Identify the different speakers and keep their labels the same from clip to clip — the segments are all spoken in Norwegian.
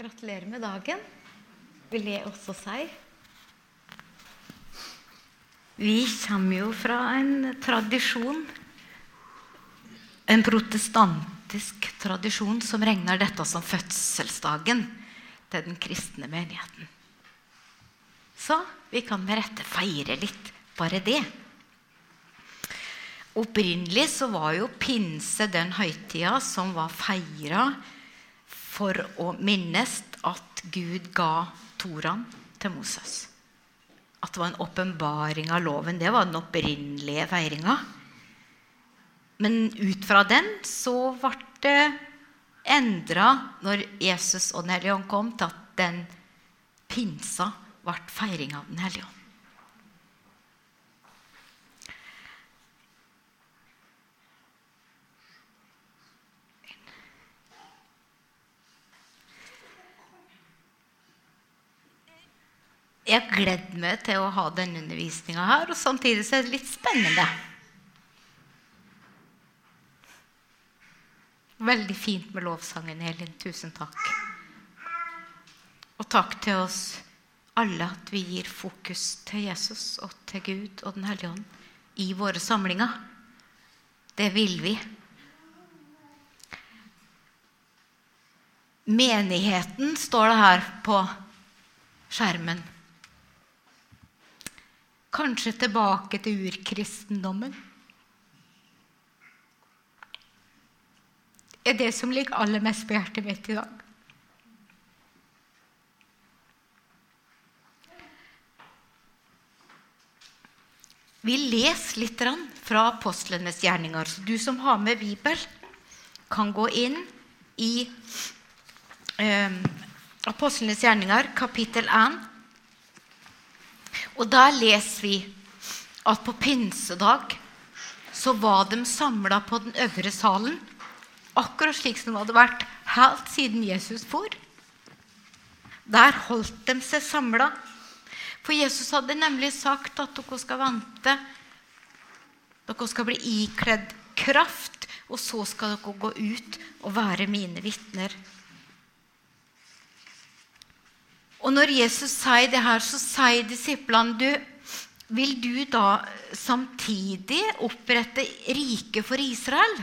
Speaker 1: Gratulerer med dagen, vil jeg også si. Vi kommer jo fra en tradisjon, en protestantisk tradisjon, som regner dette som fødselsdagen til den kristne menigheten. Så vi kan med rette feire litt bare det. Opprinnelig så var jo pinse den høytida som var feira for å minnes at Gud ga Toraen til Moses. At det var en åpenbaring av loven. Det var den opprinnelige feiringa. Men ut fra den så ble det endra når Jesus og Den hellige ånd kom, til at den pinsa ble feiring av Den hellige ånd. Jeg gleder meg til å ha denne undervisninga her, og samtidig så er det litt spennende. Veldig fint med lovsangen, Elin. Tusen takk. Og takk til oss alle at vi gir fokus til Jesus og til Gud og Den hellige ånd i våre samlinger. Det vil vi. Menigheten står det her på skjermen. Kanskje tilbake til urkristendommen. er det som ligger aller mest på hjertet mitt i dag. Vi leser litt fra apostlenes gjerninger. Så du som har med Bibel, kan gå inn i eh, apostlenes gjerninger, kapittel 1. Og der leser vi at på pinsedag så var de samla på den øvre salen akkurat slik som det hadde vært helt siden Jesus for. Der holdt de seg samla. For Jesus hadde nemlig sagt at dere skal vente. Dere skal bli ikledd kraft, og så skal dere gå ut og være mine vitner. Og når Jesus sier det her, så sier disiplene du, Vil du da samtidig opprette riket for Israel?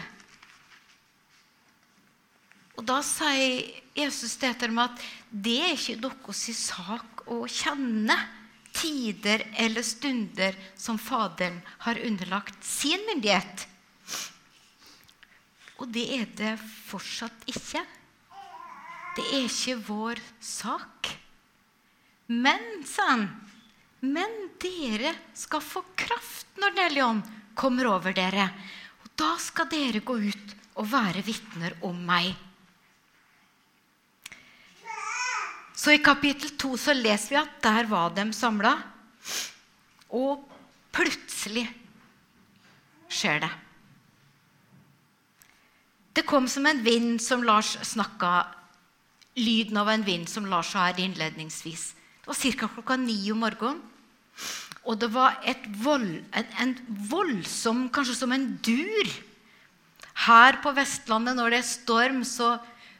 Speaker 1: Og da sier Jesus det til dem at det er ikke deres sak å kjenne tider eller stunder som Faderen har underlagt sin myndighet. Og det er det fortsatt ikke. Det er ikke vår sak. Men, sa han, men dere skal få kraft når Den hellige ånd kommer over dere. Og da skal dere gå ut og være vitner om meg. Så i kapittel 2 så leser vi at der var de samla. Og plutselig skjer det. Det kom som en vind som Lars snakka Lyden av en vind som Lars har innledningsvis. Det var ca. klokka ni om morgenen. Og det var vold, en, en, voldsom Kanskje som en dur. Her på Vestlandet, når det er storm, så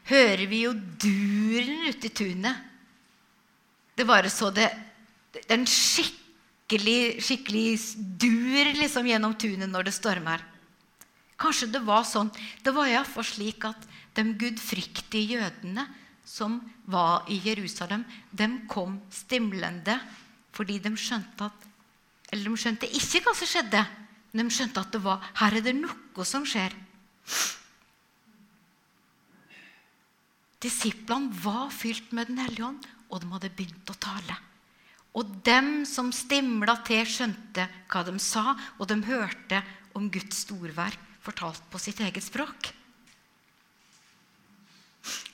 Speaker 1: hører vi jo duren ute i tunet. Det var så det En skikkelig, skikkelig dur liksom gjennom tunet når det stormer. Kanskje det var sånn. Det var iallfall slik at de gudfryktige jødene som var i Jerusalem, de kom stimlende fordi de skjønte at Eller de skjønte ikke hva som skjedde, men de skjønte at det var, her er det noe som skjer. Disiplene var fylt med Den hellige ånd, og de hadde begynt å tale. Og dem som stimla til, skjønte hva de sa, og de hørte om Guds storverk fortalt på sitt eget språk.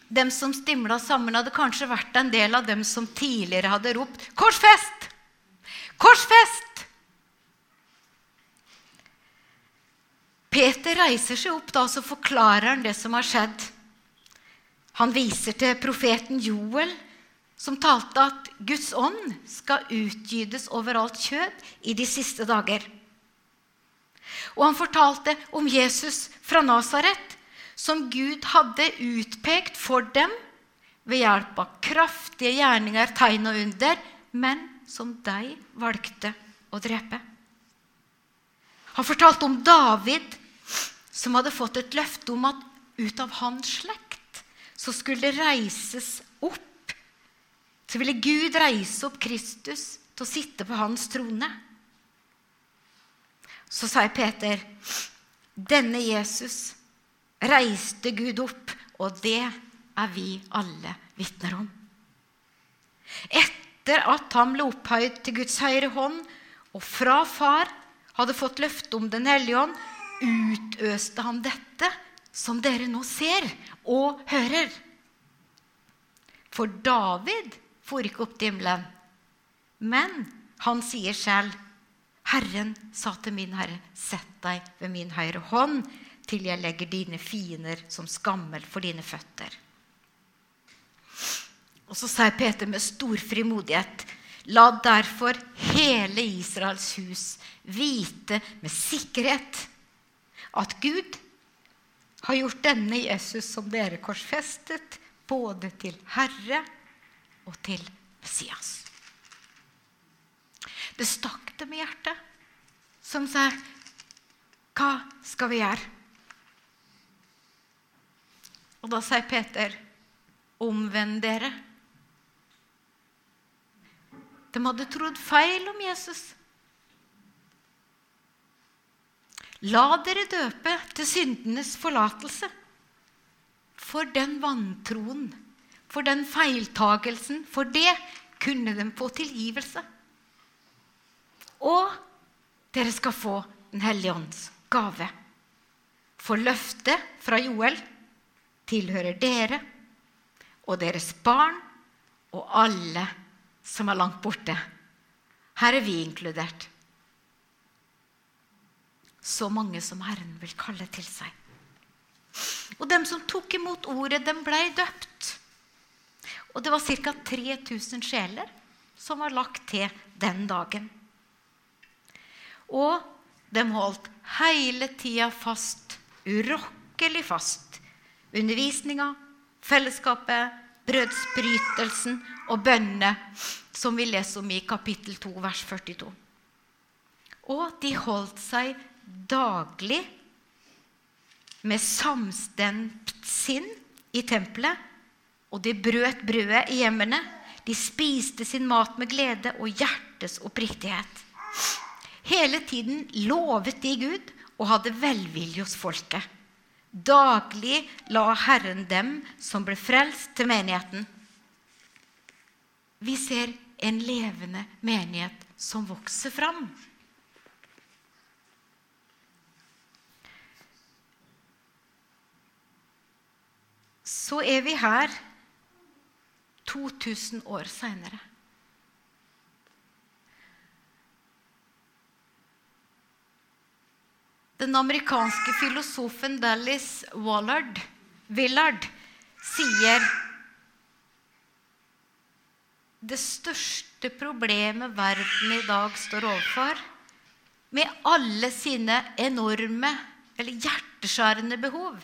Speaker 1: Dem som stimla sammen, hadde kanskje vært en del av dem som tidligere hadde ropt 'Korsfest! Korsfest!' Peter reiser seg opp da, så forklarer han det som har skjedd. Han viser til profeten Joel, som talte at Guds ånd skal utgytes over alt kjød i de siste dager. Og han fortalte om Jesus fra Nasaret, som Gud hadde utpekt for dem ved hjelp av kraftige gjerninger, tegn og under, men som de valgte å drepe. Han fortalte om David, som hadde fått et løfte om at ut av hans slekt så skulle det reises opp Så ville Gud reise opp Kristus til å sitte på hans trone. Så sier Peter, 'Denne Jesus reiste Gud opp, og det er vi alle vitner om.' Etter at han ble opphøyd til Guds høyre hånd og fra Far hadde fått løfte om Den hellige ånd, utøste han dette som dere nå ser og hører. For David for ikke opp til himmelen, men han sier selv, Herren sa til min herre, sett deg ved min høyre hånd til jeg legger dine fiender som skammel for dine føtter. Og så sier Peter med stor frimodighet, la derfor hele Israels hus vite med sikkerhet at Gud har gjort denne Jesus som dere korsfestet, både til Herre og til Messias. Det stakk dem i hjertet, som sa Hva skal vi gjøre? Og da sier Peter, omvend dere. De hadde trodd feil om Jesus. La dere døpe til syndenes forlatelse. For den vantroen, for den feiltagelsen, for det kunne de få tilgivelse. Og dere skal få Den hellige ånds gave. For løftet fra Joel tilhører dere og deres barn og alle som er langt borte. Her er vi inkludert så mange som Herren vil kalle til seg. Og dem som tok imot ordet, dem blei døpt. Og det var ca. 3000 sjeler som var lagt til den dagen. Og de holdt hele tida fast, urokkelig fast. Undervisninga, fellesskapet, brødsbrytelsen og bønnene, som vi leser om i kapittel 2, vers 42. Og de holdt seg daglig med samstemt sinn i tempelet. Og de brøt brødet i hjemmene. De spiste sin mat med glede og hjertes oppriktighet. Hele tiden lovet de Gud og hadde velvilje hos folket. Daglig la Herren dem som ble frelst, til menigheten. Vi ser en levende menighet som vokser fram. så er vi her 2000 år seinere. Den amerikanske filosofen Dallas Wallard, Willard sier det største problemet verden i dag står overfor, med alle sine enorme eller hjerteskjærende behov,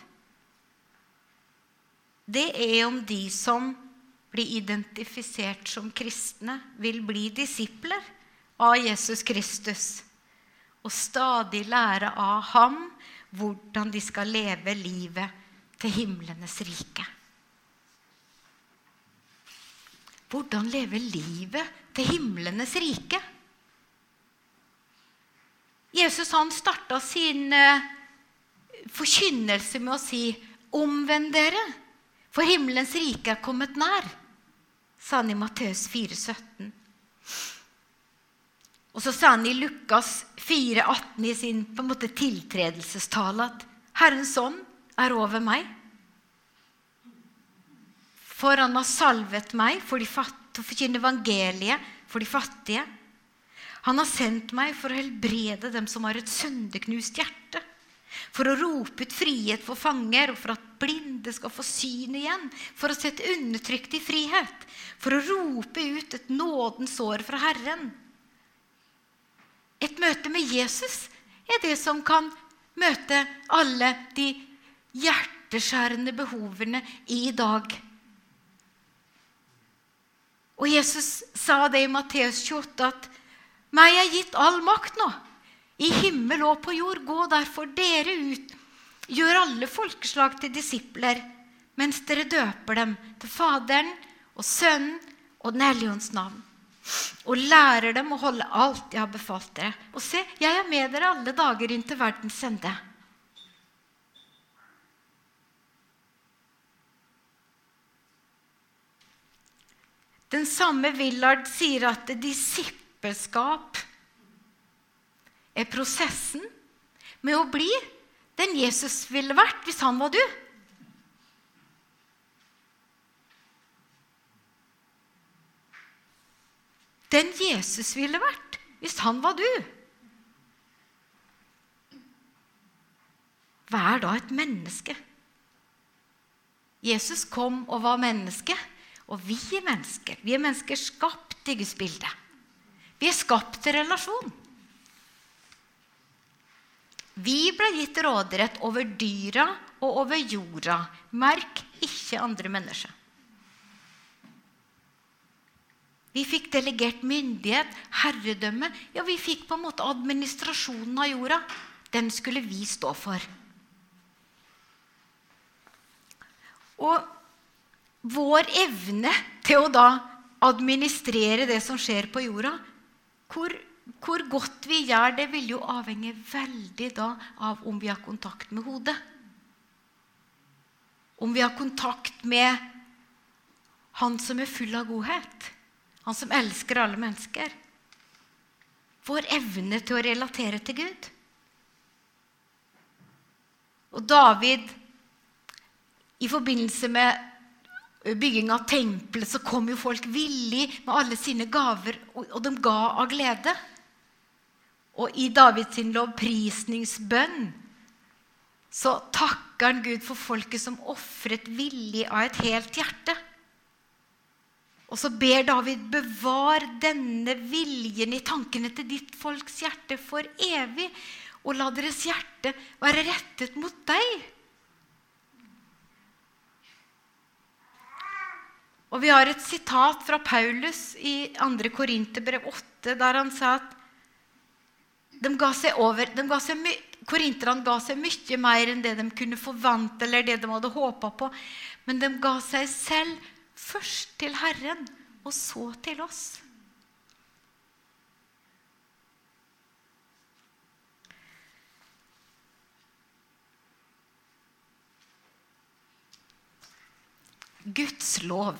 Speaker 1: det er om de som blir identifisert som kristne, vil bli disipler av Jesus Kristus og stadig lære av ham hvordan de skal leve livet til himlenes rike. Hvordan leve livet til himlenes rike? Jesus han starta sin eh, forkynnelse med å si 'omvend dere'. For himmelens rike er kommet nær, sa han i Matteus 4, 17. Og så sa han i Lukas 4, 18 i sin på en måte tiltredelsestale at Herrens ånd er over meg. For han har salvet meg for de til å forkynne evangeliet for de fattige. Han har sendt meg for å helbrede dem som har et søndeknust hjerte for å rope ut frihet for fanger, og for at blinde skal få syn igjen. For å sette undertrykte i frihet. For å rope ut et nådens år fra Herren. Et møte med Jesus er det som kan møte alle de hjerteskjærende behovene i dag. Og Jesus sa det i Matteus 28 at meg er gitt all makt nå, i himmel og på jord. Gå derfor dere ut, gjør alle folkeslag til disipler, mens dere døper dem til Faderen og Sønnen og Den hellige ånds navn. Og lærer dem å holde alt jeg har befalt dere. Og se, jeg er med dere alle dager inn til verdens ende. Den samme Willard sier at disippelskap er prosessen med å bli den Jesus ville vært hvis han var du. Den Jesus ville vært hvis han var du. Hva er da et menneske? Jesus kom og var menneske. Og vi er mennesker. Vi er mennesker skapt i Guds bilde. Vi er skapt til relasjon. Vi ble gitt råderett over dyra og over jorda. Merk ikke andre mennesker. Vi fikk delegert myndighet, herredømme. Ja, vi fikk på en måte administrasjonen av jorda. Den skulle vi stå for. Og vår evne til å da administrere det som skjer på jorda hvor, hvor, godt vi gjør det, vil jo avhenge veldig da av om vi har kontakt med hodet. Om vi har kontakt med Han som er full av godhet. Han som elsker alle mennesker. Vår evne til å relatere til Gud. Og David, i forbindelse med bygging av tempelet, så kom jo folk villig med alle sine gaver, og, de ga av glede. Og i Davids lovprisningsbønn så takker han Gud for folket som ofret villig av et helt hjerte. Og så ber David bevar denne viljen i tankene til ditt folks hjerte for evig, og la deres hjerte være rettet mot deg. Og vi har et sitat fra Paulus i 2. Korinterbrev 8, der han sa at de ga seg over de ga seg Korinterne ga seg mye mer enn det de kunne forvente eller det de hadde håpa på. Men de ga seg selv først til Herren, og så til oss. Guds lov.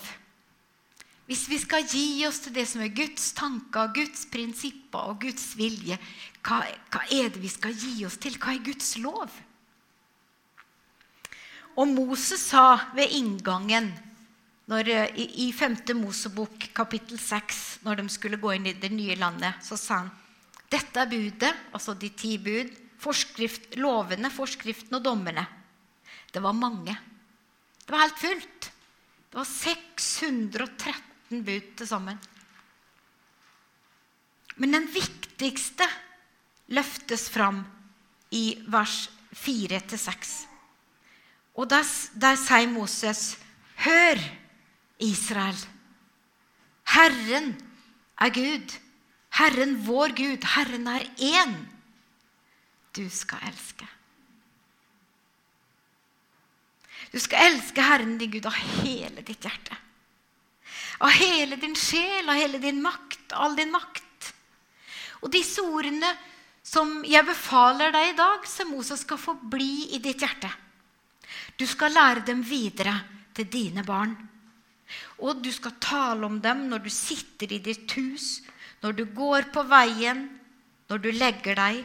Speaker 1: Hvis vi skal gi oss til det som er Guds tanker, Guds prinsipper og Guds vilje, hva, hva er det vi skal gi oss til? Hva er Guds lov? Og Moses sa ved inngangen når, i, i 5. Mosebok kapittel 6, når de skulle gå inn i det nye landet, så sa han dette er budet, altså de ti bud, forskrift, lovene, forskriftene og dommene. Det var mange. Det var helt fullt. Det var 613 bud til sammen. Men den viktigste løftes fram i vers 4-6. Og der, der sier Moses, 'Hør, Israel. Herren er Gud. Herren vår Gud. Herren er én. Du skal elske. Du skal elske Herren din Gud av hele ditt hjerte av hele din sjel, av hele din makt, all din makt. Og disse ordene som jeg befaler deg i dag, så Moses skal få bli i ditt hjerte. Du skal lære dem videre til dine barn. Og du skal tale om dem når du sitter i ditt hus, når du går på veien, når du legger deg,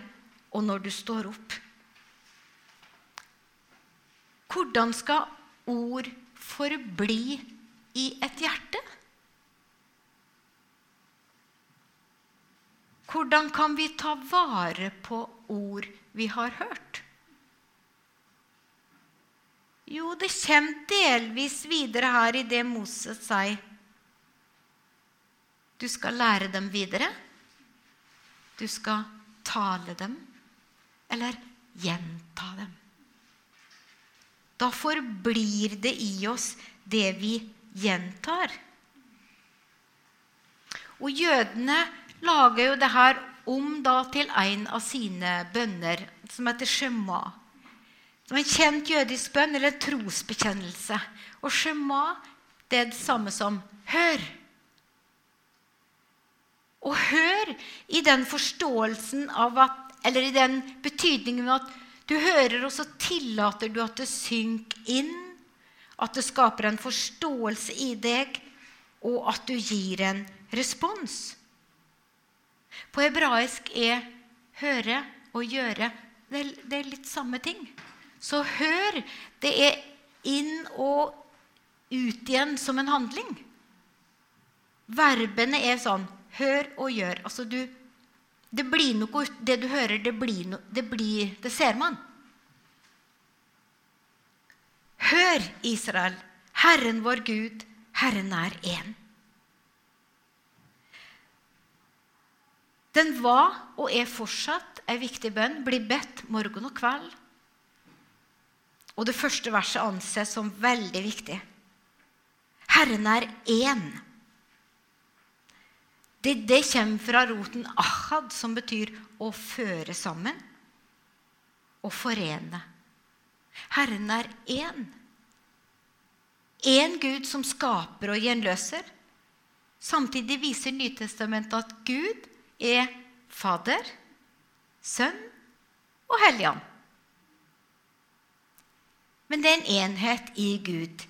Speaker 1: og når du står opp. Hvordan skal ord forbli i et hjerte? Hvordan kan vi ta vare på ord vi har hørt? Jo, det kommer delvis videre her i det Moses sier. Du skal lære dem videre. Du skal tale dem, eller gjenta dem. Da forblir det i oss det vi gjentar. Og jødene lager jo det her om da til en av sine bønner, som heter Shema. Som en kjent jødisk bønn eller en trosbekjennelse. Og Shema det er det samme som hør. Og hør i den forståelsen av at Eller i den betydningen at du hører, og så tillater du at det synker inn. At det skaper en forståelse i deg, og at du gir en respons. På hebraisk er 'høre' og 'gjøre' det er, det er litt samme ting. Så hør, det er inn og ut igjen som en handling. Verbene er sånn hør og gjør. Altså du, det blir noe Det du hører, det blir noe det, blir, det ser man. Hør, Israel, Herren vår Gud, Herren er én. Den var og er fortsatt ei viktig bønn, blir bedt morgen og kveld. Og det første verset anses som veldig viktig. Herren er én. Det, det kommer fra roten ahad, som betyr å føre sammen. Å forene. Herren er én. Én Gud som skaper og gjenløser. Samtidig viser Nytestamentet at Gud er Fader, Sønn og Helligånd. Men det er en enhet i Gud.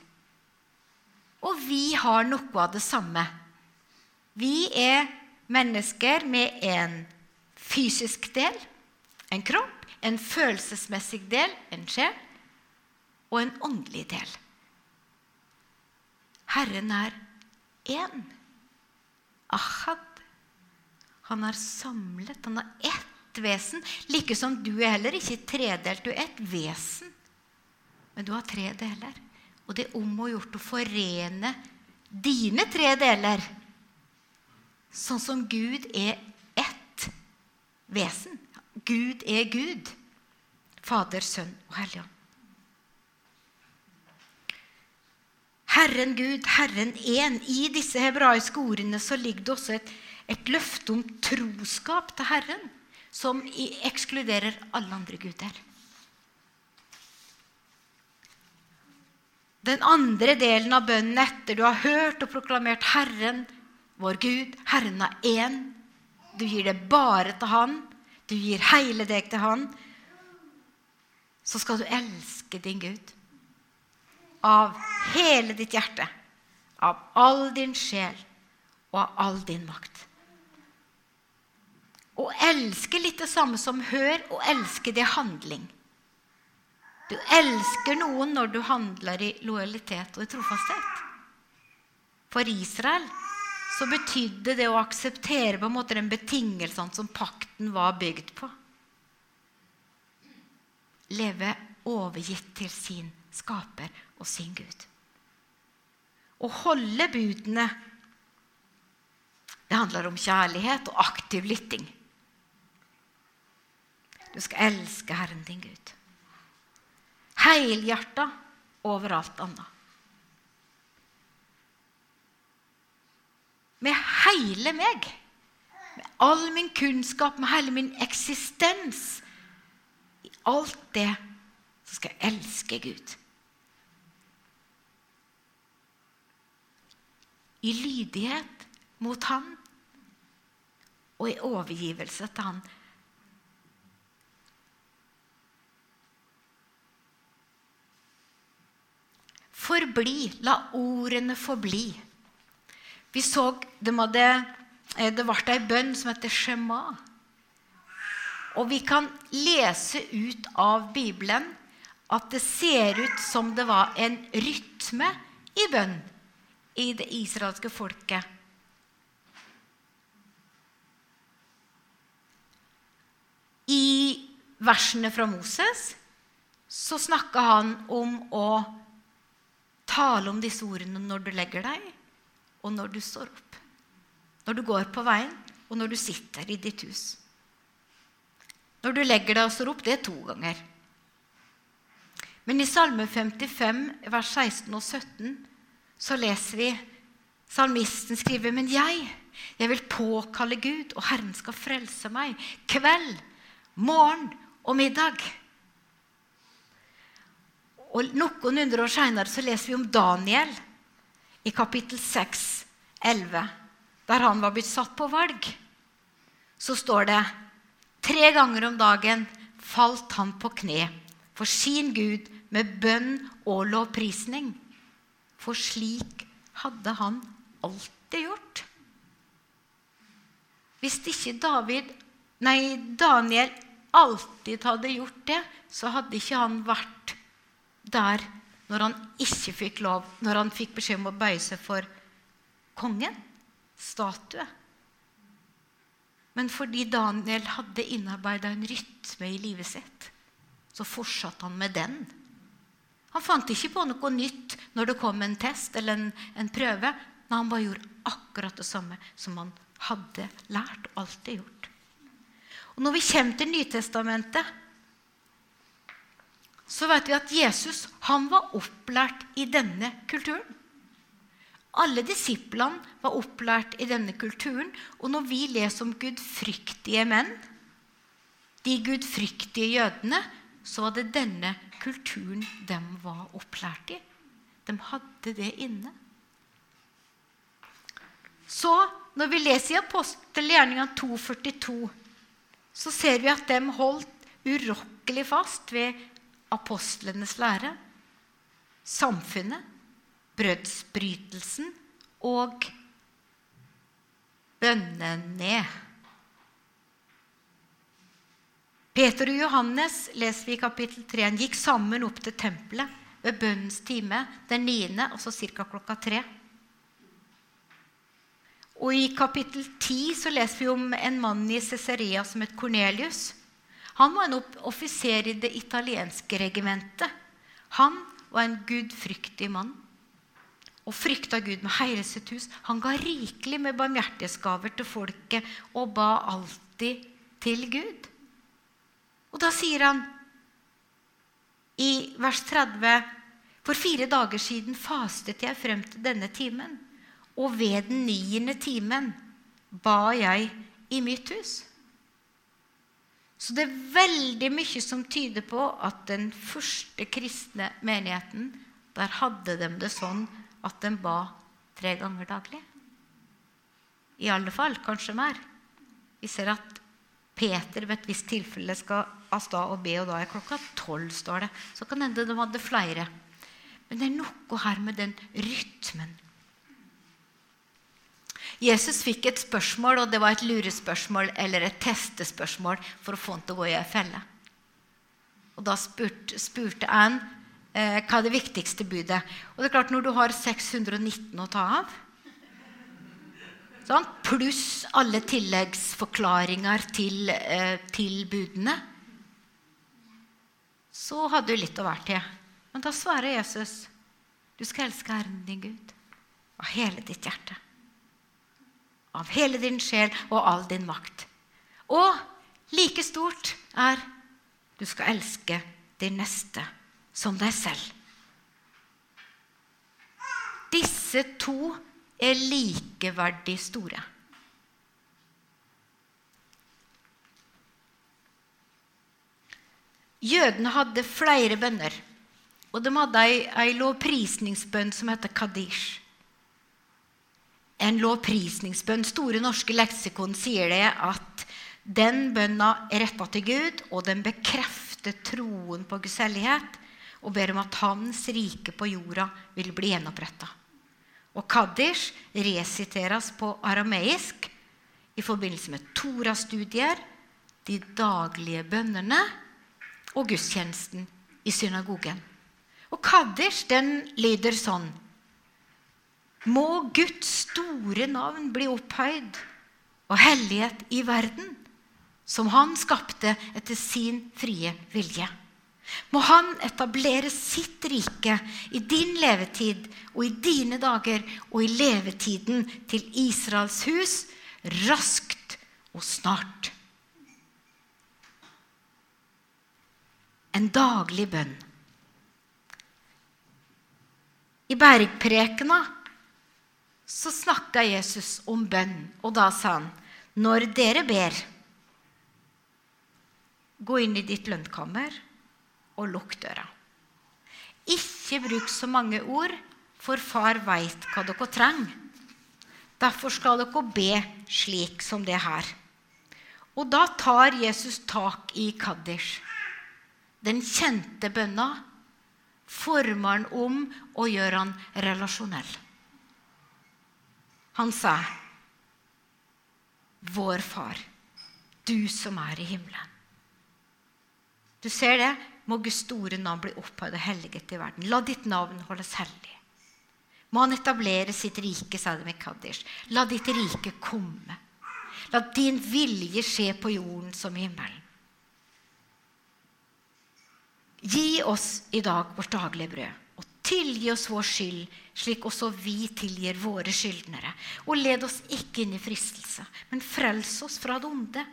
Speaker 1: Og vi har noe av det samme. Vi er mennesker med en fysisk del, en kropp, en følelsesmessig del, en sjel, og en åndelig del. Herren er én. Ahad. Han er samlet. Han har ett vesen. Like som du er heller ikke tredelt. Du er ett vesen. Men du har tre deler. Og det er om å gjort å forene dine tre deler. Sånn som Gud er ett vesen. Gud er Gud. Fader, Sønn og Helligånd. Herren Gud, Herren én. I disse hebraiske ordene så ligger det også et, et løfte om troskap til Herren, som ekskluderer alle andre guder. Den andre delen av bønnen etter du har hørt og proklamert Herren, vår Gud, Herren er én. Du gir det bare til Han. Du gir hele deg til Han. Så skal du elske din Gud av hele ditt hjerte, av all din sjel og av all din makt. Å elske litt det samme som hør, og elske det handling. Du elsker noen når du handler i lojalitet og i trofasthet. For Israel så betydde det å akseptere på en måte den betingelsen som pakten var bygd på. Leve overgitt til sin skaper og sin Gud. Å holde budene det handler om kjærlighet og aktiv lytting. Du skal elske Herren din Gud. Helhjerta over alt annet. Med hele meg, med all min kunnskap, med hele min eksistens. I alt det så skal jeg elske Gud. i lydighet mot Han og i overgivelse til Han. Forbli. La ordene forbli. Vi så de hadde, eh, Det ble ei bønn som heter Shema. Og vi kan lese ut av Bibelen at det ser ut som det var en rytme i bønn i det israelske folket. I versene fra Moses så snakka han om å tale om disse ordene når du legger deg, og når du står opp. Når du går på veien, og når du sitter i ditt hus. Når du legger deg og står opp, det er to ganger. Men i Salme 55, vers 16 og 17 så leser vi salmisten skriver, men jeg, Jeg vil påkalle Gud, og Herren skal frelse meg. Kveld, morgen og middag. Og Noen hundre år seinere leser vi om Daniel i kapittel 6, 11, der han var blitt satt på valg. Så står det tre ganger om dagen falt han på kne for sin Gud med bønn og lovprisning. For slik hadde han alltid gjort. Hvis ikke David, nei, Daniel alltid hadde gjort det, så hadde ikke han vært der når han ikke fikk lov, når han fikk beskjed om å bøye seg for kongen, statue. Men fordi Daniel hadde innarbeida en rytme i livet sitt, så fortsatte han med den. Han fant ikke på noe nytt når det kom en test eller en, en prøve. Men han bare gjorde akkurat det samme som han hadde lært og alltid gjort. Og Når vi kommer til Nytestamentet, så vet vi at Jesus han var opplært i denne kulturen. Alle disiplene var opplært i denne kulturen. Og når vi leser om gudfryktige menn, de gudfryktige jødene, så var det denne kulturen de var opplært i. De hadde det inne. Så når vi leser i apostelgjerninga 2,42, så ser vi at de holdt urokkelig fast ved apostlenes lære, samfunnet, brødsbrytelsen og bønnene. Peter og Johannes leser vi i kapittel 3, han gikk sammen opp til tempelet ved bønnens time den niende, altså ca. klokka tre. Og I kapittel 10 så leser vi om en mann i Cesarea som het Kornelius. Han var en offiser i det italienske regimentet. Han var en gudfryktig mann og frykta Gud med hele sitt hus. Han ga rikelig med barmhjertighetsgaver til folket og ba alltid til Gud. Og da sier han i vers 30.: For fire dager siden fastet jeg frem til denne timen, og ved den niende timen ba jeg i mitt hus. Så det er veldig mye som tyder på at den første kristne menigheten, der hadde de det sånn at de ba tre ganger daglig. I alle fall, kanskje mer. Vi ser at Peter ved et visst tilfelle skal av sted og be, og da er klokka tolv, står det. Så kan hende de hadde flere. Men det er noe her med den rytmen Jesus fikk et spørsmål, og det var et lurespørsmål eller et testespørsmål for å få han til å gå i ei felle. Og Da spurte, spurte han eh, hva er det viktigste budet. Og det er klart, Når du har 619 å ta av, sånn, pluss alle tilleggsforklaringer til, eh, til budene, så hadde du litt å være til. Men da svarer Jesus du skal elske Herren din Gud av hele ditt hjerte av hele din sjel og all din makt. Og like stort er du skal elske din neste som deg selv. Disse to er likeverdig store. Jødene hadde flere bønner, og de hadde ei, ei lovprisningsbønn som heter Kadish en lovprisningsbønn. Store norske leksikon sier det at den bønna er retta til Gud, og den bekrefter troen på Guds hellighet og ber om at Hans rike på jorda vil bli gjenoppretta. Og Kaddish resiteres på arameisk i forbindelse med Torastudier, de daglige bønnene og gudstjenesten i synagogen. Og Kaddish den lyder sånn må Guds store navn bli opphøyd og hellighet i verden, som han skapte etter sin frie vilje. Må han etablere sitt rike i din levetid og i dine dager og i levetiden til Israels hus raskt og snart. En daglig bønn. I bergprekena så snakka Jesus om bønn, og da sa han, når dere ber, gå inn i ditt lønnkammer og lukk døra. Ikke bruk så mange ord, for far veit hva dere trenger. Derfor skal dere be slik som det her. Og da tar Jesus tak i Kaddish, den kjente bønna, former han om og gjør han relasjonell. Han sa, 'Vår Far, du som er i himmelen'. Du ser det? Må Guds store navn bli opphøyd og helliget i verden. La ditt navn holdes hellig. Må han etablere sitt rike, sa det med Kaddish. La ditt rike komme. La din vilje skje på jorden som i himmelen. Gi oss i dag vårt daglige brød, tilgi oss vår skyld, slik også vi tilgir våre skyldnere. Og led oss ikke inn i fristelse, men frels oss fra det onde.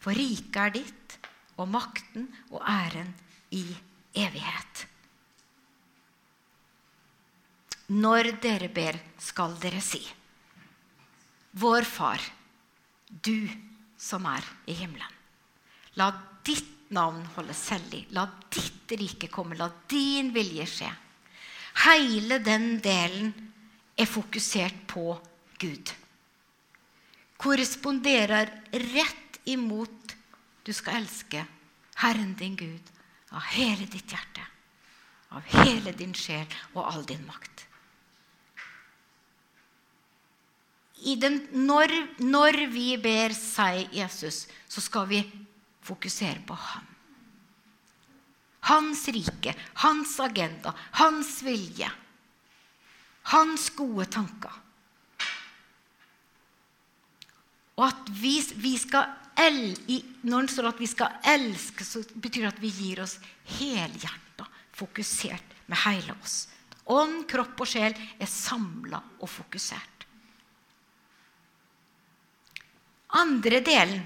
Speaker 1: For riket er ditt, og makten og æren i evighet. Når dere ber, skal dere si:" Vår Far, du som er i himmelen. La ditt navn holdes hellig. La ditt rike komme. La din vilje skje. Hele den delen er fokusert på Gud. Korresponderer rett imot du skal elske Herren din Gud av hele ditt hjerte, av hele din sjel og all din makt. Den, når, når, vi ber seg Jesus, så skal vi fokusere på ham. Hans rike, hans agenda, hans vilje. Hans gode tanker. Og at vi, vi skal el, Når det står at vi skal elske, så betyr det at vi gir oss helhjerta, fokusert med hele oss. Ånd, kropp og sjel er samla og fokusert. Andre delen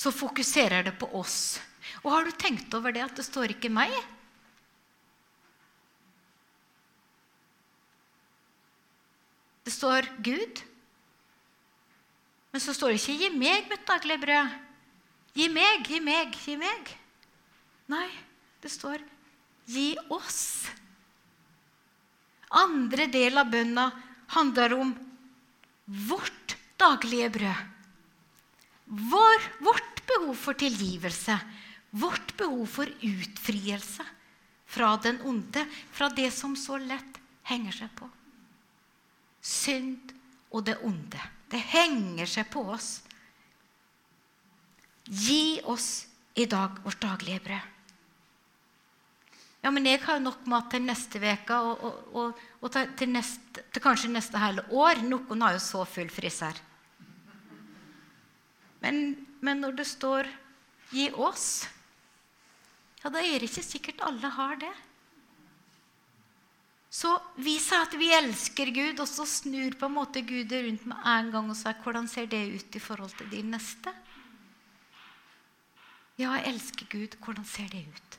Speaker 1: så fokuserer det på oss. Og har du tenkt over det at det står ikke 'meg'? Det står Gud. Men så står det ikke 'gi meg mitt daglige brød'. Gi meg, gi meg, gi meg. Nei, det står 'gi oss'. Andre del av bønna handler om vårt daglige brød. Vår, vårt behov for tilgivelse. Vårt behov for utfrielse fra den onde, fra det som så lett henger seg på. Synd og det onde. Det henger seg på oss. Gi oss i dag vårt daglige brød. Ja, men jeg har jo nok mat til neste uke og, og, og, og til, neste, til, kanskje neste hele år. Noen har jo så full fryser. Men, men, når det står 'gi oss', ja, da er det ikke sikkert alle har det. Så vi sa at vi elsker Gud, og så snur på en måte Gud rundt med en gang og sier hvordan ser det ut i forhold til din neste? Ja, jeg elsker Gud. Hvordan ser det ut?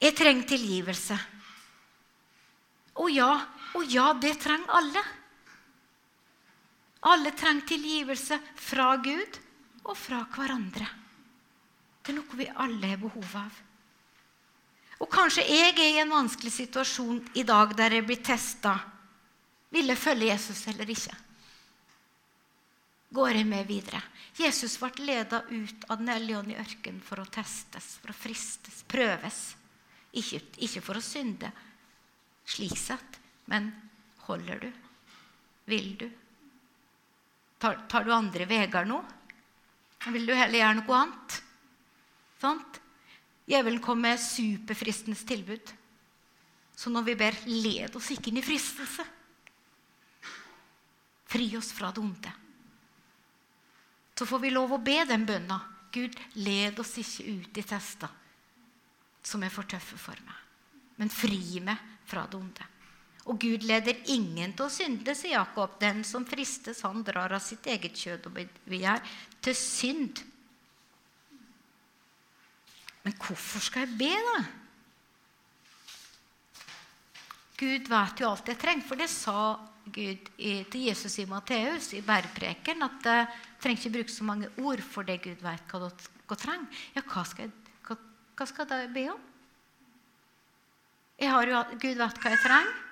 Speaker 1: Jeg trenger tilgivelse. Å ja, å ja, det trenger alle. Alle trenger tilgivelse fra Gud og fra hverandre. Det er noe vi alle har behov av. Og kanskje jeg er i en vanskelig situasjon i dag der jeg blir testa. Vil jeg følge Jesus eller ikke? Går jeg med videre? Jesus ble leda ut av Den hellige ånd i ørkenen for å testes, for å fristes, prøves. Ikke, ikke for å synde, slik sett, men holder du? Vil du? Tar, tar du andre veier nå? Vil du heller gjøre noe annet? Sant? Djevelen kom med superfristende tilbud. Så når vi ber, led oss ikke inn i fristelse. Fri oss fra det onde. Så får vi lov å be den bønna. Gud, led oss ikke ut i tester som er for tøffe for meg. Men fri meg fra det onde. Og Gud leder ingen til å synde, sier Jakob. Den som fristes, han drar av sitt eget kjød og begjær til synd. Men hvorfor skal jeg be, da? Gud vet jo alt jeg trenger. For det sa Gud til Jesus i Matteus i bærepreken. At jeg uh, trenger ikke bruke så mange ord for det Gud vet hva dere trenger. Ja, hva skal, jeg, hva, hva skal jeg be om? Jeg har jo, Gud vet hva jeg trenger.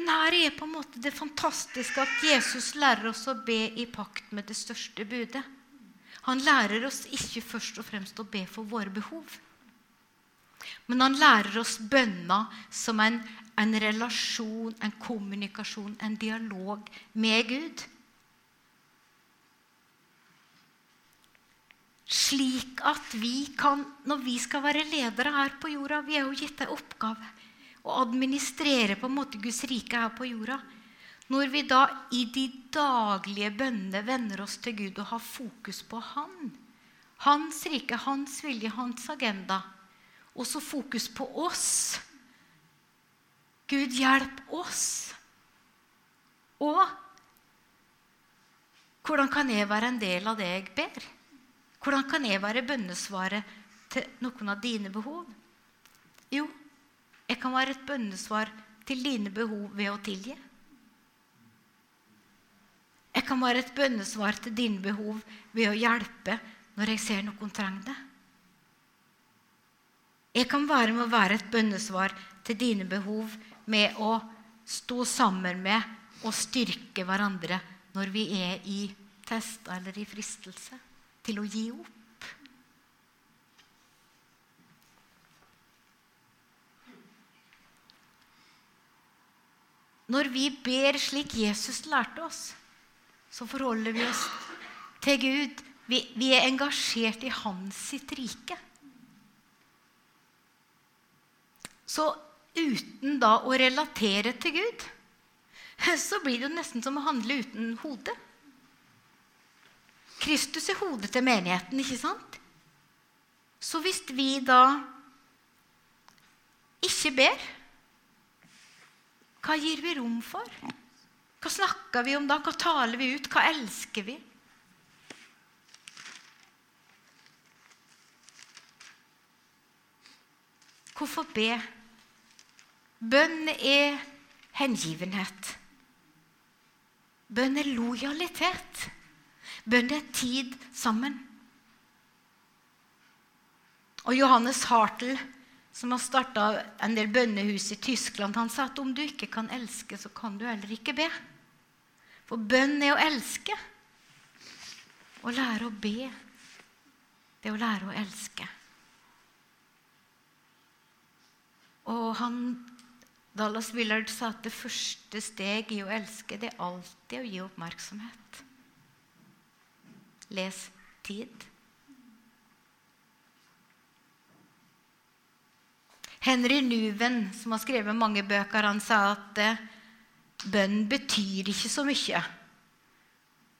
Speaker 1: Men her er på en måte det fantastiske at Jesus lærer oss å be i pakt med det største budet. Han lærer oss ikke først og fremst å be for våre behov. Men han lærer oss bønna som en, en relasjon, en kommunikasjon, en dialog med Gud. Slik at vi kan, når vi skal være ledere her på jorda Vi er jo gitt en oppgave å administrere på en måte Guds rike her på jorda. Når vi da i de daglige bønnene vender oss til Gud og har fokus på Han, Hans rike, Hans vilje, Hans agenda, og så fokus på oss Gud, hjelp oss. Og hvordan kan jeg være en del av det jeg ber? Hvordan kan jeg være bønnesvaret til noen av dine behov? Jo, jeg kan være et bønnesvar til dine behov ved å tilgi. Jeg kan være et bønnesvar til dine behov ved å hjelpe når jeg ser noen trenger det. Jeg kan være med å være et bønnesvar til dine behov med å stå sammen med og styrke hverandre når vi er i test eller i fristelse til å gi opp. Når vi ber slik Jesus lærte oss, så forholder vi oss til Gud. Vi, vi er engasjert i Hans sitt rike. Så uten da å relatere til Gud, så blir det jo nesten som å handle uten hode. Kristus er hodet til menigheten, ikke sant? Så hvis vi da ikke ber hva gir vi rom for? Hva snakker vi om da? Hva taler vi ut? Hva elsker vi? Hvorfor be? Bønn er hengivenhet. Bønn er lojalitet. Bønn er tid sammen. Og Johannes Hartel som har starta en del bønnehus i Tyskland, han sa at om du ikke kan elske, så kan du heller ikke be. For bønn er å elske. Å lære å be, det er å lære å elske. Og han, Dallas Willard sa at det første steg i å elske, det er alltid å gi oppmerksomhet. Les tid. Henry Nuven, som har skrevet mange bøker, han sa at eh, bønn betyr ikke så mye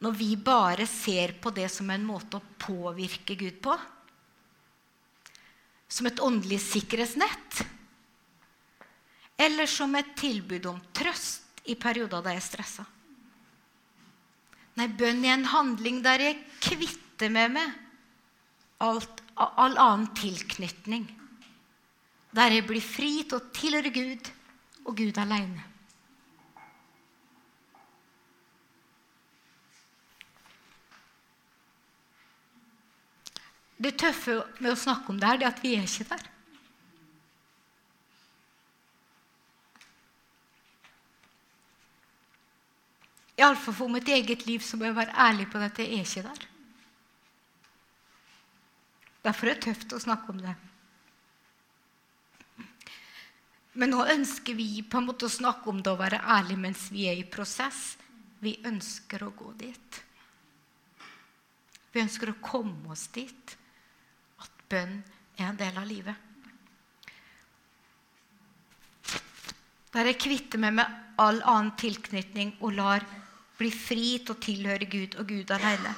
Speaker 1: når vi bare ser på det som en måte å påvirke Gud på. Som et åndelig sikkerhetsnett. Eller som et tilbud om trøst i perioder da jeg er stressa. Nei, bønn er en handling der jeg kvitter med meg alt, all annen tilknytning der jeg blir fri til å tilhøre Gud og Gud alene. Det tøffe med å snakke om det her, det er at vi er ikke der. Iallfall for mitt eget liv så må jeg være ærlig på at jeg er ikke der. Derfor er det tøft å snakke om det. Men nå ønsker vi på en måte å snakke om det å være ærlig mens vi er i prosess. Vi ønsker å gå dit. Vi ønsker å komme oss dit at bønn er en del av livet. Der jeg kvitter meg med all annen tilknytning og lar bli fri til å tilhøre Gud og Gud alene.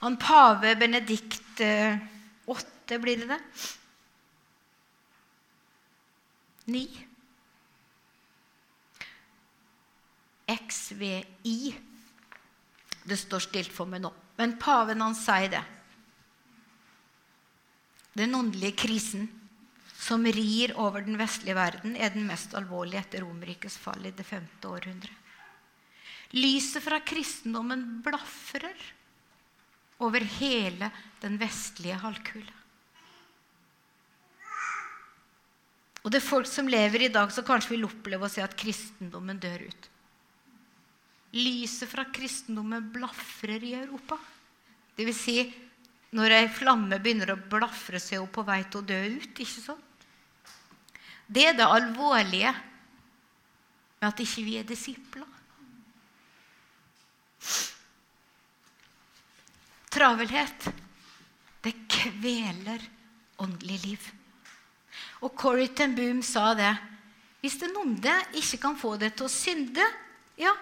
Speaker 1: Han pave Benedikt 8, eh, blir det det? 9. XVI. Det står stilt for meg nå. Men paven han sier det. Den åndelige krisen som rir over den vestlige verden, er den mest alvorlige etter Romerrikets fall i det femte århundret. Lyset fra kristendommen blafrer over hele den vestlige halvkule. Og det er folk som lever i dag, som kanskje vil oppleve å se at kristendommen dør ut. Lyset fra kristendommen blafrer i Europa. Det vil si når ei flamme begynner å blafre seg hun på vei til å dø ut. ikke sant? Det er det alvorlige med at ikke vi er disipler. Travelhet, det kveler åndelig liv. Og Corrie ten Boom sa det. Hvis den onde ikke kan få det til å synde, ja,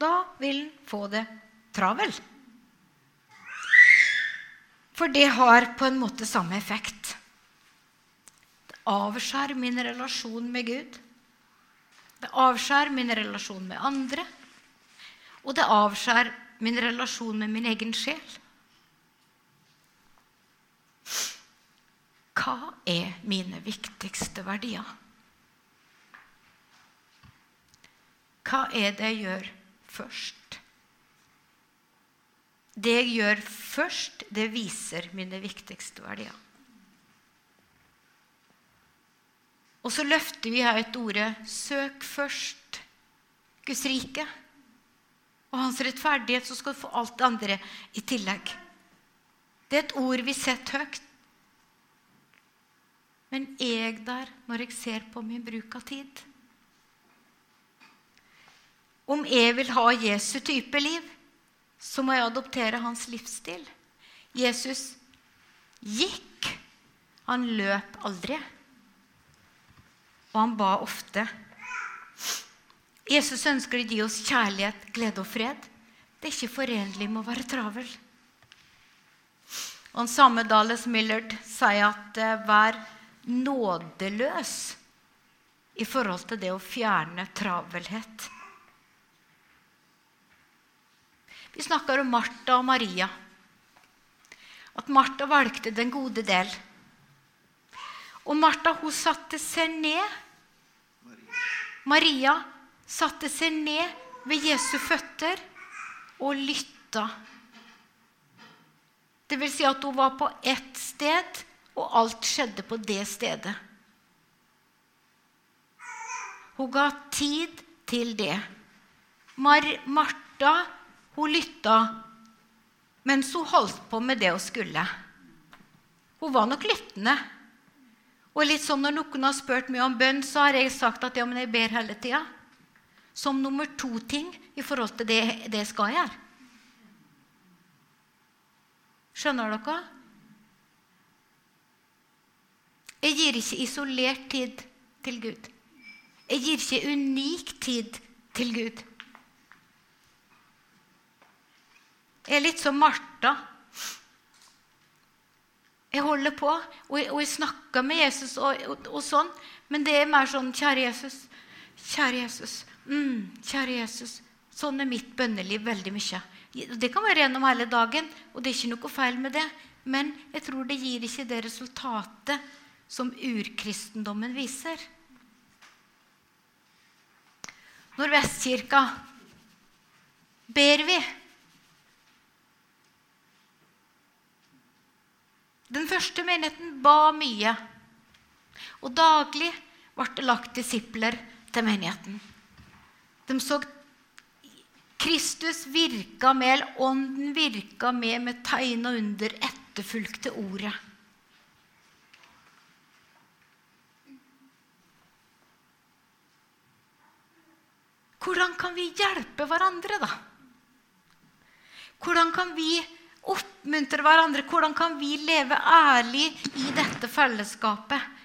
Speaker 1: da vil den få det travel. For det har på en måte samme effekt Det avskjærer min relasjon med Gud. Det avskjærer min relasjon med andre. Og det avskjærer min relasjon med min egen sjel. Hva er mine viktigste verdier? Hva er det jeg gjør først? Det jeg gjør først, det viser mine viktigste verdier. Og så løfter vi her et ordet 'søk først Guds rike' og hans rettferdighet, så skal du få alt det andre i tillegg. Det er et ord vi setter høyt. Men jeg der når jeg ser på min bruk av tid? Om jeg vil ha Jesu type liv, så må jeg adoptere hans livsstil. Jesus gikk. Han løp aldri og han ba ofte. Jesus ønsker å gi oss kjærlighet, glede og fred. Det er ikke forenlig med å være travel. Og samme Dallas Millard sier at uh, vær nådeløs i forhold til det å fjerne travelhet. Vi snakker om Martha og Maria. At Martha valgte den gode del. Og Martha hun satte seg ned Maria satte seg ned ved Jesu føtter og lytta. Det vil si at hun var på ett sted, og alt skjedde på det stedet. Hun ga tid til det. Mar Martha hun lytta mens hun holdt på med det hun skulle. Hun var nok lyttende. Og litt sånn Når noen har spurt meg om bønn, så har jeg sagt at ja, men jeg ber hele tida. Som nummer to ting i forhold til det, det jeg skal gjøre. Skjønner dere? Jeg gir ikke isolert tid til Gud. Jeg gir ikke unik tid til Gud. Jeg er litt som Martha. Jeg holder på, og jeg, og jeg snakker med Jesus og, og, og, sånn. Men det er mer sånn Kjære Jesus. Kjære Jesus. Mm, kjære Jesus. Sånn er mitt bønneliv veldig mye. Det kan være gjennom hele dagen, og det er ikke noe feil med det. Men jeg tror det gir ikke det resultatet som urkristendommen viser. Nordvestkirka ber vi Den første menigheten ba mye. Og daglig ble det lagt disipler til menigheten. De så Kristus virka med, eller Ånden virka med med tegn og under etterfulgte ordet. Hvordan kan vi hjelpe hverandre, da? Hvordan kan vi oppmuntre hverandre. Hvordan kan vi leve ærlig i dette fellesskapet?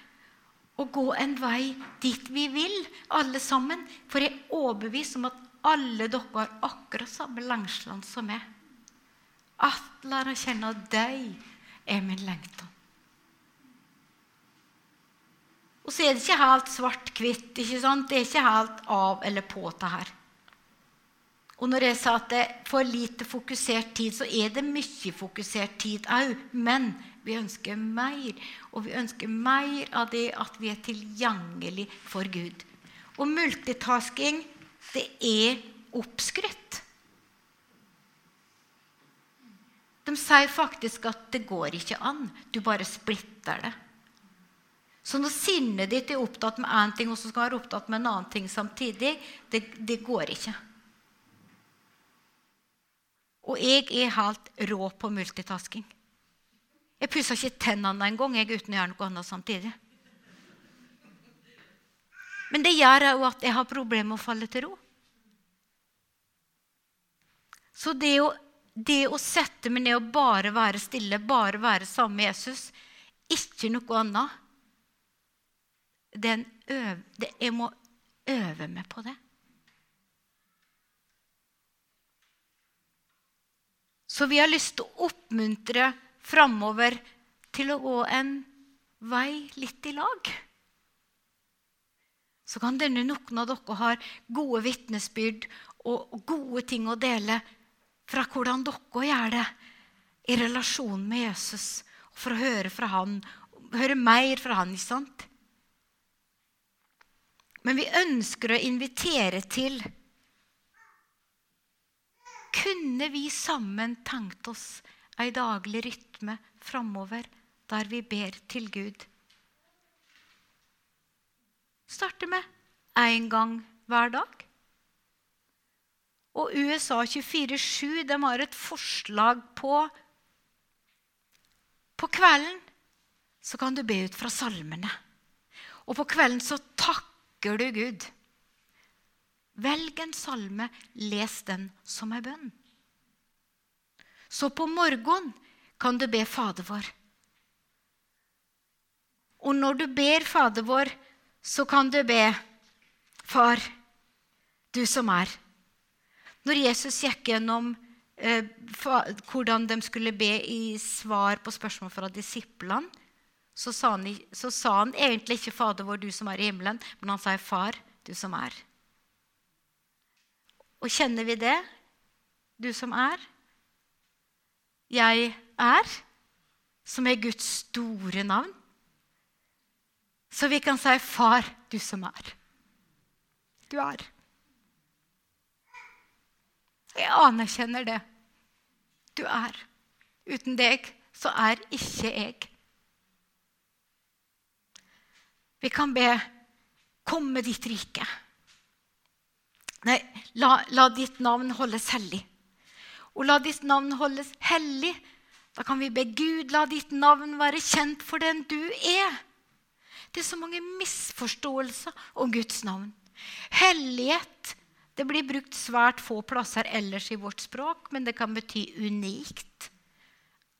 Speaker 1: Og gå en vei dit vi vil, alle sammen. For jeg er overbevist om at alle dere har akkurat samme lengsel som meg. At lære å kjenne deg er min lengtan. Og så er det ikke helt svart-hvitt. Det er ikke helt av eller på det her. Og når jeg sa at det er for lite fokusert tid, så er det mye fokusert tid òg. Men vi ønsker mer. Og vi ønsker mer av det at vi er tilgjengelig for Gud. Og multitasking, det er oppskrytt. De sier faktisk at det går ikke an. Du bare splitter det. Så når sinnet ditt er opptatt med én ting, og så skal være opptatt med en annen ting samtidig, det, det går ikke. Og jeg er helt rå på multitasking. Jeg pusser ikke tennene engang uten å gjøre noe annet samtidig. Men det gjør òg at jeg har problemer med å falle til ro. Så det å, det å sette meg ned og bare være stille, bare være sammen med Jesus, ikke noe annet øv, det, Jeg må øve meg på det. Så vi har lyst til å oppmuntre framover til å gå en vei litt i lag. Så kan denne noen av dere har gode vitnesbyrd og gode ting å dele fra hvordan dere gjør det i relasjon med Jesus, for å høre fra han, høre mer fra han. ikke sant? Men vi ønsker å invitere til kunne vi sammen tenkt oss ei daglig rytme framover der vi ber til Gud? Starte med én gang hver dag. Og USA 24-7 de har et forslag på På kvelden så kan du be ut fra salmene. Og på kvelden så takker du Gud. Velg en salme, les den som ei bønn. Så på morgenen kan du be Fader vår. Og når du ber Fader vår, så kan du be Far, du som er. Når Jesus gikk gjennom eh, hvordan de skulle be i svar på spørsmål fra disiplene, så sa, han, så sa han egentlig ikke 'Fader vår, du som er i himmelen', men han sa 'Far, du som er'. Og kjenner vi det, du som er? Jeg er, som er Guds store navn. Så vi kan si 'Far, du som er'. Du er. Jeg anerkjenner det. Du er. Uten deg så er ikke jeg. Vi kan be 'Kom med ditt rike'. Nei, la, la, ditt navn holdes hellig. Og la ditt navn holdes hellig. Da kan vi be Gud, la ditt navn være kjent for den du er. Det er så mange misforståelser om Guds navn. Hellighet det blir brukt svært få plasser ellers i vårt språk, men det kan bety unikt.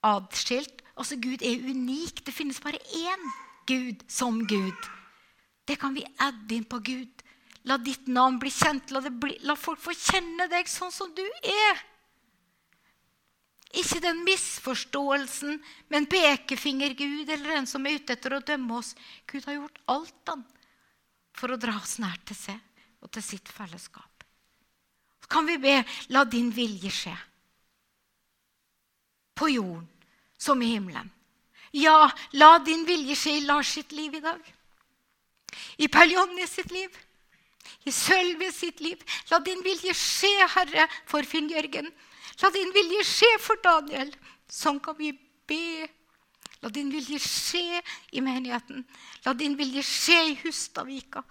Speaker 1: Adskilt. Altså, Gud er unik. Det finnes bare én Gud som Gud. Det kan vi adde inn på Gud. La ditt navn bli kjent. La, bli, la, folk få kjenne deg sånn som du er. Ikke den misforståelsen med en pekefinger Gud eller den som er ute etter å dømme oss. Gud har gjort alt han for å dra oss nær til seg og til sitt fellesskap. Så kan vi be la din vilje skje. På jorden som i himmelen. Ja, la din vilje skje i Lars sitt liv i dag. I Peljonny sitt liv i Sølve sitt liv. La din vilje skje, Herre, for Finn Jørgen. La din vilje skje for Daniel. Sånn kan vi be. La din vilje skje i menigheten. La din vilje skje i Hustadvika,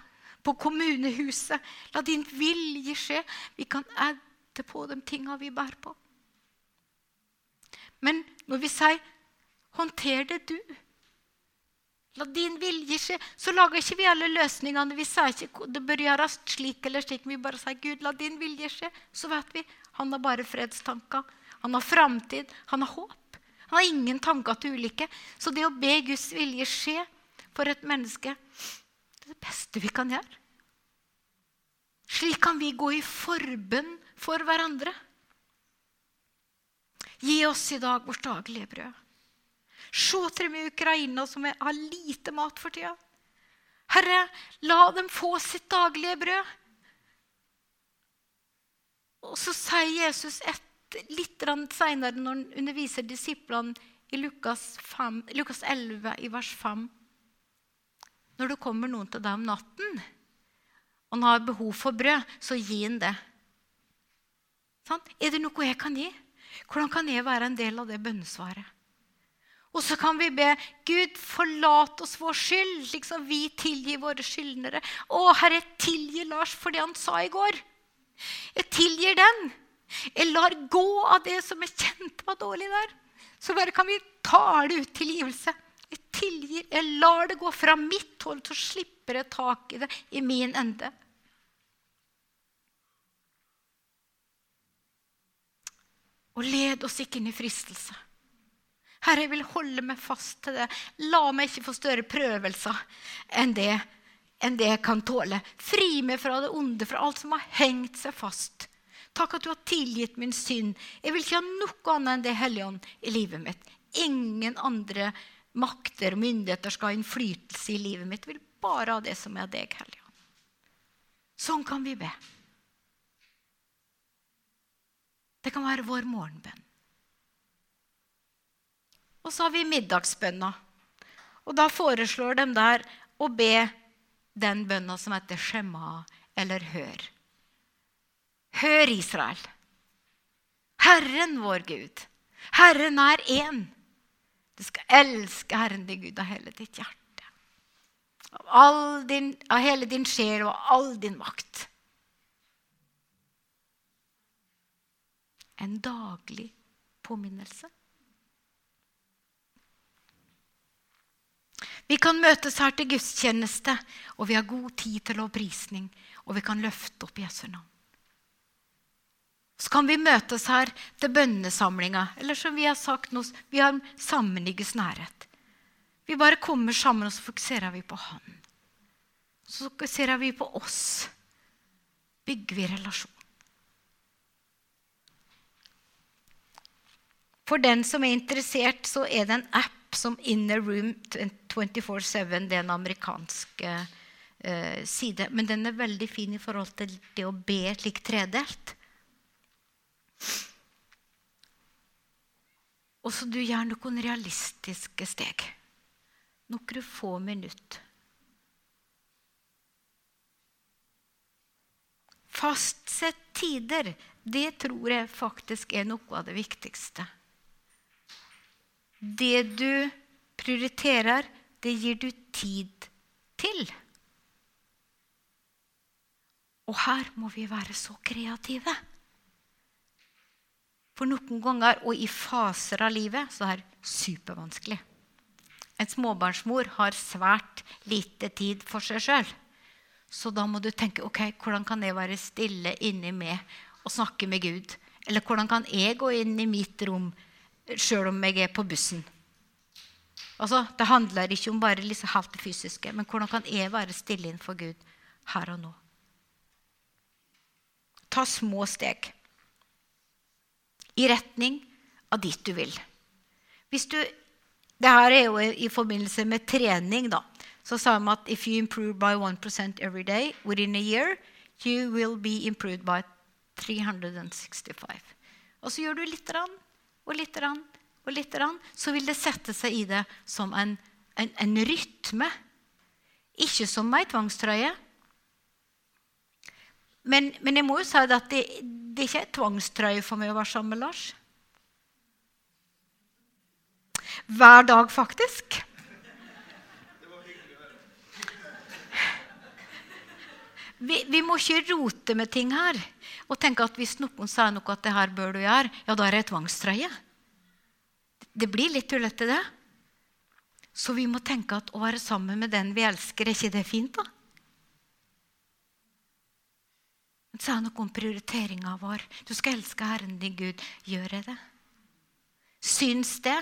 Speaker 1: på kommunehuset. La din vilje skje. Vi kan edde på de tinga vi bærer på. Men når vi sier 'håndter det du', La din vilje skje. Så lager ikke vi alle løsningene. Vi sier ikke det bør gjøres slik eller slik. Vi bare sier Gud, la din vilje skje. Så vet vi han har bare fredstanker. Han har framtid. Han har håp. Han har ingen tanker til ulykke. Så det å be Guds vilje skje for et menneske, det er det beste vi kan gjøre. Slik kan vi gå i forbønn for hverandre. Gi oss i dag vårt daglige brød. Se til dem i Ukraina som har lite mat for tida. Herre, la dem få sitt daglige brød. Og så sier Jesus et, litt seinere, når han underviser disiplene i Lukas, 5, Lukas 11, i vers 5 Når det kommer noen til deg om natten, og han har behov for brød, så gi han det. Sånn? Er det noe jeg kan gi? Hvordan kan jeg være en del av det bønnesvaret? Og så kan vi be Gud, forlat oss vår skyld, slik som vi tilgir våre skyldnere. Å, Herre, tilgi Lars for det han sa i går. Jeg tilgir den. Jeg lar gå av det som jeg kjente var dårlig der. Så bare kan vi tale ut tilgivelse. Jeg tilgir, jeg lar det gå fra mitt hold, så slipper jeg tak i det i min ende. Og led oss ikke inn i fristelse. Herre, jeg vil holde meg fast til det. La meg ikke få større prøvelser enn det, enn det jeg kan tåle. Fri meg fra det onde, fra alt som har hengt seg fast. Takk at du har tilgitt min synd. Jeg vil ikke ha noe annet enn det Hellige Ånd i livet mitt. Ingen andre makter og myndigheter skal ha innflytelse i livet mitt. Jeg vil bare ha det som er deg, Hellige Ånd. Sånn kan vi be. Det kan være vår morgenbønn. Og så har vi middagsbønna. Og da foreslår de der å be den bønna som heter Shema, eller Hør. Hør, Israel. Herren vår Gud. Herren er én. Du skal elske Herren din Gud av hele ditt hjerte. Av, din, av hele din sjel og all din makt. En daglig påminnelse. Vi kan møtes her til gudstjeneste, og vi har god tid til lovprisning. Og vi kan løfte opp Jesu navn. Så kan vi møtes her til bønnesamlinga, eller som vi har sagt nå, vi har sammenligges nærhet. Vi bare kommer sammen, og så fokuserer vi på Han. Så fokuserer vi på oss. Bygger vi relasjon. For den som er interessert, så er det en app som Inner Room 24-7. Det er en amerikansk eh, side. Men den er veldig fin i forhold til det å be slik tredelt. Og så du gjør noen realistiske steg. Noen få minutter. Fastsett tider. Det tror jeg faktisk er noe av det viktigste. Det du prioriterer, det gir du tid til. Og her må vi være så kreative. For noen ganger, og i faser av livet, så er det supervanskelig. En småbarnsmor har svært lite tid for seg sjøl. Så da må du tenke ok, hvordan kan jeg være stille inni meg og snakke med Gud? Eller hvordan kan jeg gå inn i mitt rom sjøl om jeg er på bussen. Altså, det handler ikke om bare liksom halvt det fysiske, men hvordan kan jeg være stille innenfor Gud her og nå? Ta små steg i retning av dit du vil. Hvis du, det her er jo i forbindelse med trening. da, Så sa de at if you improve by 1% every day within a year, you will be improved by 365. Og så gjør du litt rann, og litt og litt, så vil det sette seg i det som en, en, en rytme. Ikke som ei tvangstrøye. Men, men, jeg må jo si at det, det er ikke er tvangstrøye for meg å være sammen med Lars. Hver dag, faktisk. Vi, vi, må ikke rote med ting her og tenke at hvis noen sier noe at det her bør du gjøre, ja, da er det tvangstrøye. Det blir litt tullete, det. Så vi må tenke at å være sammen med den vi elsker, er ikke det fint? da? Men det noe om prioriteringa vår. Du skal elske Herren din Gud. Gjør jeg det? Syns det?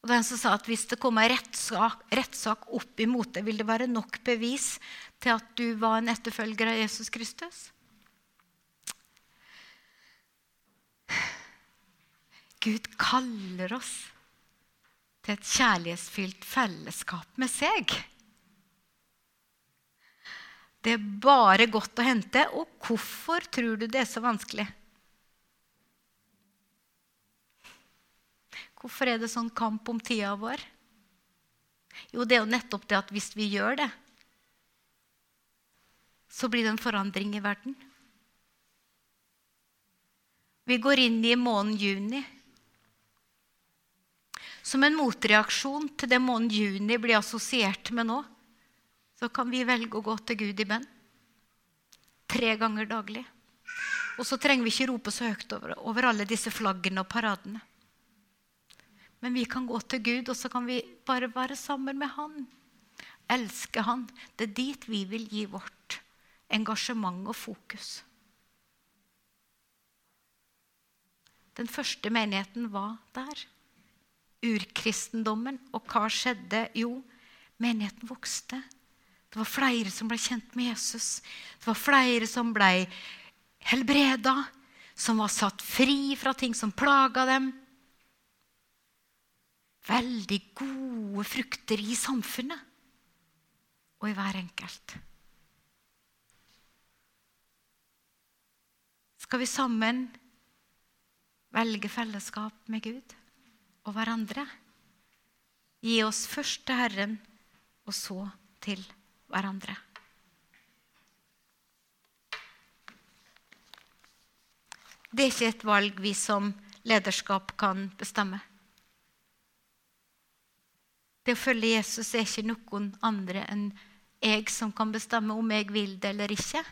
Speaker 1: Og den som sa at Hvis det kommer rettssak, rettssak opp imot det, vil det være nok bevis til at du var en etterfølger av Jesus Kristus? Gud kaller oss til et kjærlighetsfylt fellesskap med seg. Det er bare godt å hente. Og hvorfor tror du det er så vanskelig? Hvorfor er det sånn kamp om tida vår? Jo, det er jo nettopp det at hvis vi gjør det, så blir det en forandring i verden. Vi går inn i måneden juni. Som en motreaksjon til det måneden juni blir assosiert med nå, så kan vi velge å gå til Gud i bønn. Tre ganger daglig. Og så trenger vi ikke rope så høyt over, over alle disse flaggene og paradene. Men vi kan gå til Gud, og så kan vi bare være sammen med Han. Elske Han. Det er dit vi vil gi vårt engasjement og fokus. Den første menigheten var der. Urkristendommen. Og hva skjedde? Jo, menigheten vokste. Det var flere som ble kjent med Jesus. Det var flere som ble helbreda, som var satt fri fra ting som plaga dem. Veldig gode frukter i samfunnet og i hver enkelt. Skal vi sammen velge fellesskap med Gud og hverandre? Gi oss først til Herren, og så til hverandre. Det er ikke et valg vi som lederskap kan bestemme. Det å følge Jesus er ikke noen andre enn jeg som kan bestemme om jeg vil det eller ikke.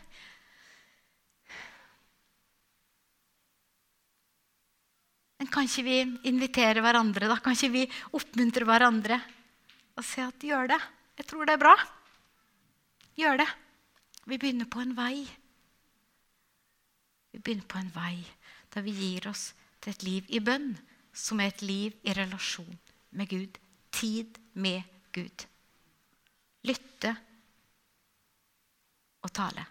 Speaker 1: Men kan ikke vi invitere hverandre? da? Kan ikke vi oppmuntre hverandre og si at gjør det? Jeg tror det er bra. Gjør det. Vi begynner på en vei. Vi begynner på en vei der vi gir oss til et liv i bønn, som er et liv i relasjon med Gud. Tid med Gud. Lytte og tale.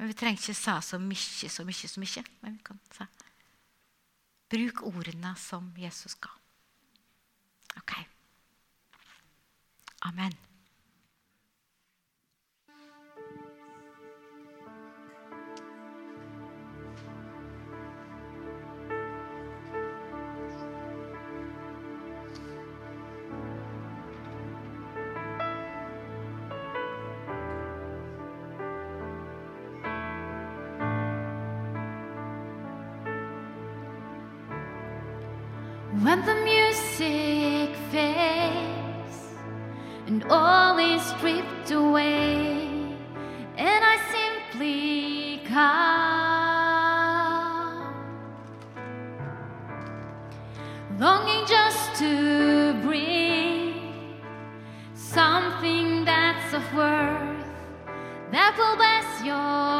Speaker 1: Men vi trenger ikke si så mye, så mye, så mye. Men vi kan sa. Bruk ordene som Jesus ga. Ok. Amen.
Speaker 2: When the music fades and all is stripped away, and I simply come, longing just to bring something that's of worth that will bless your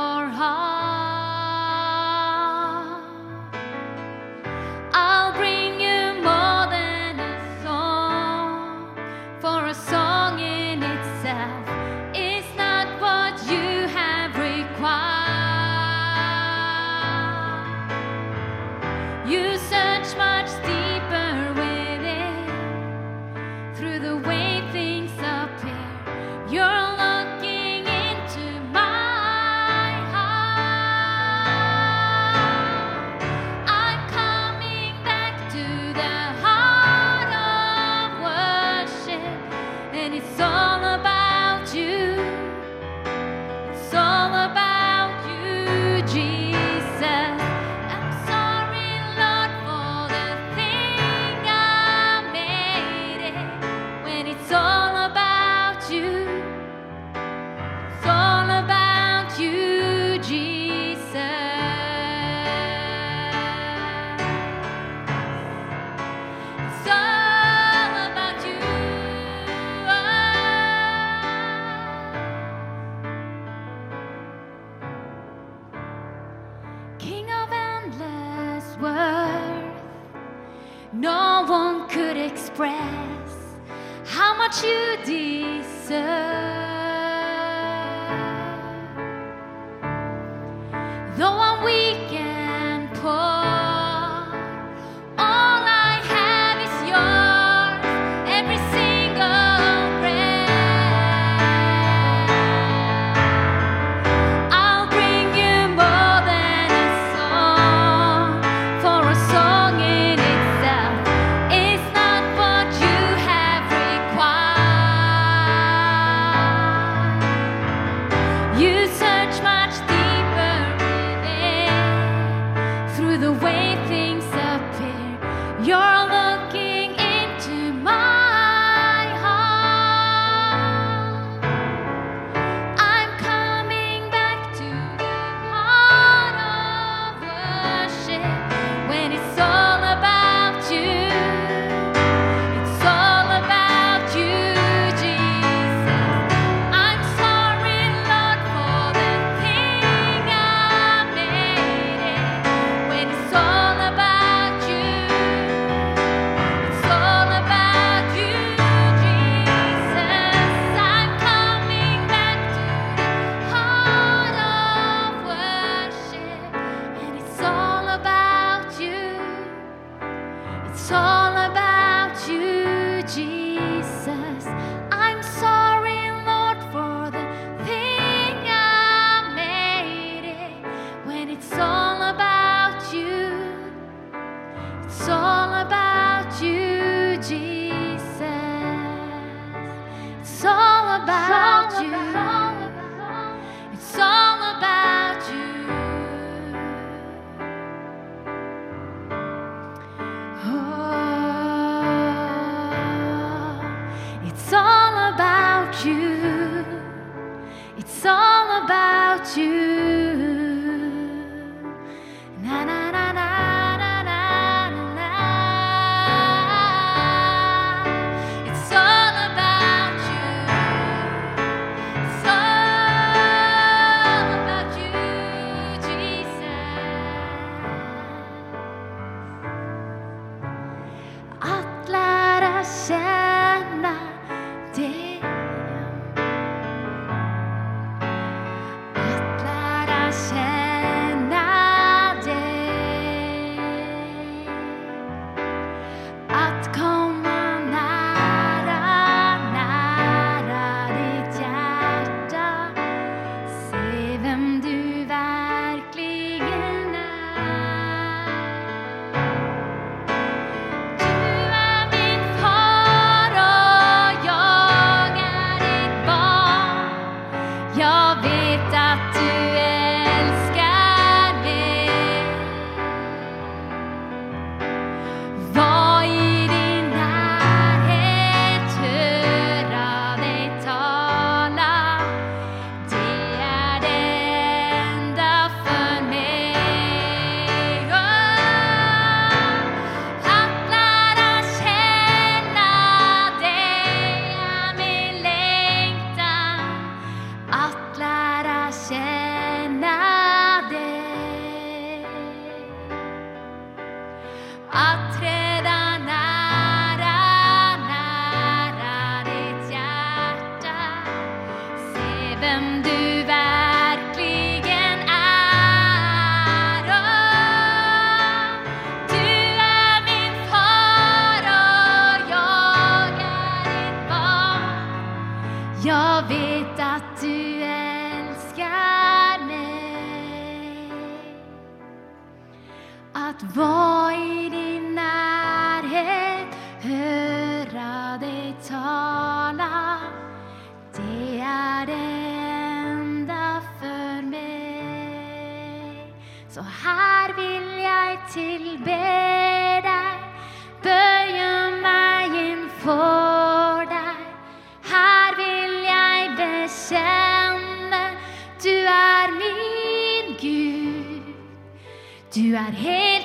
Speaker 2: worth, no one could express how much you deserve. Se vem du verkligen du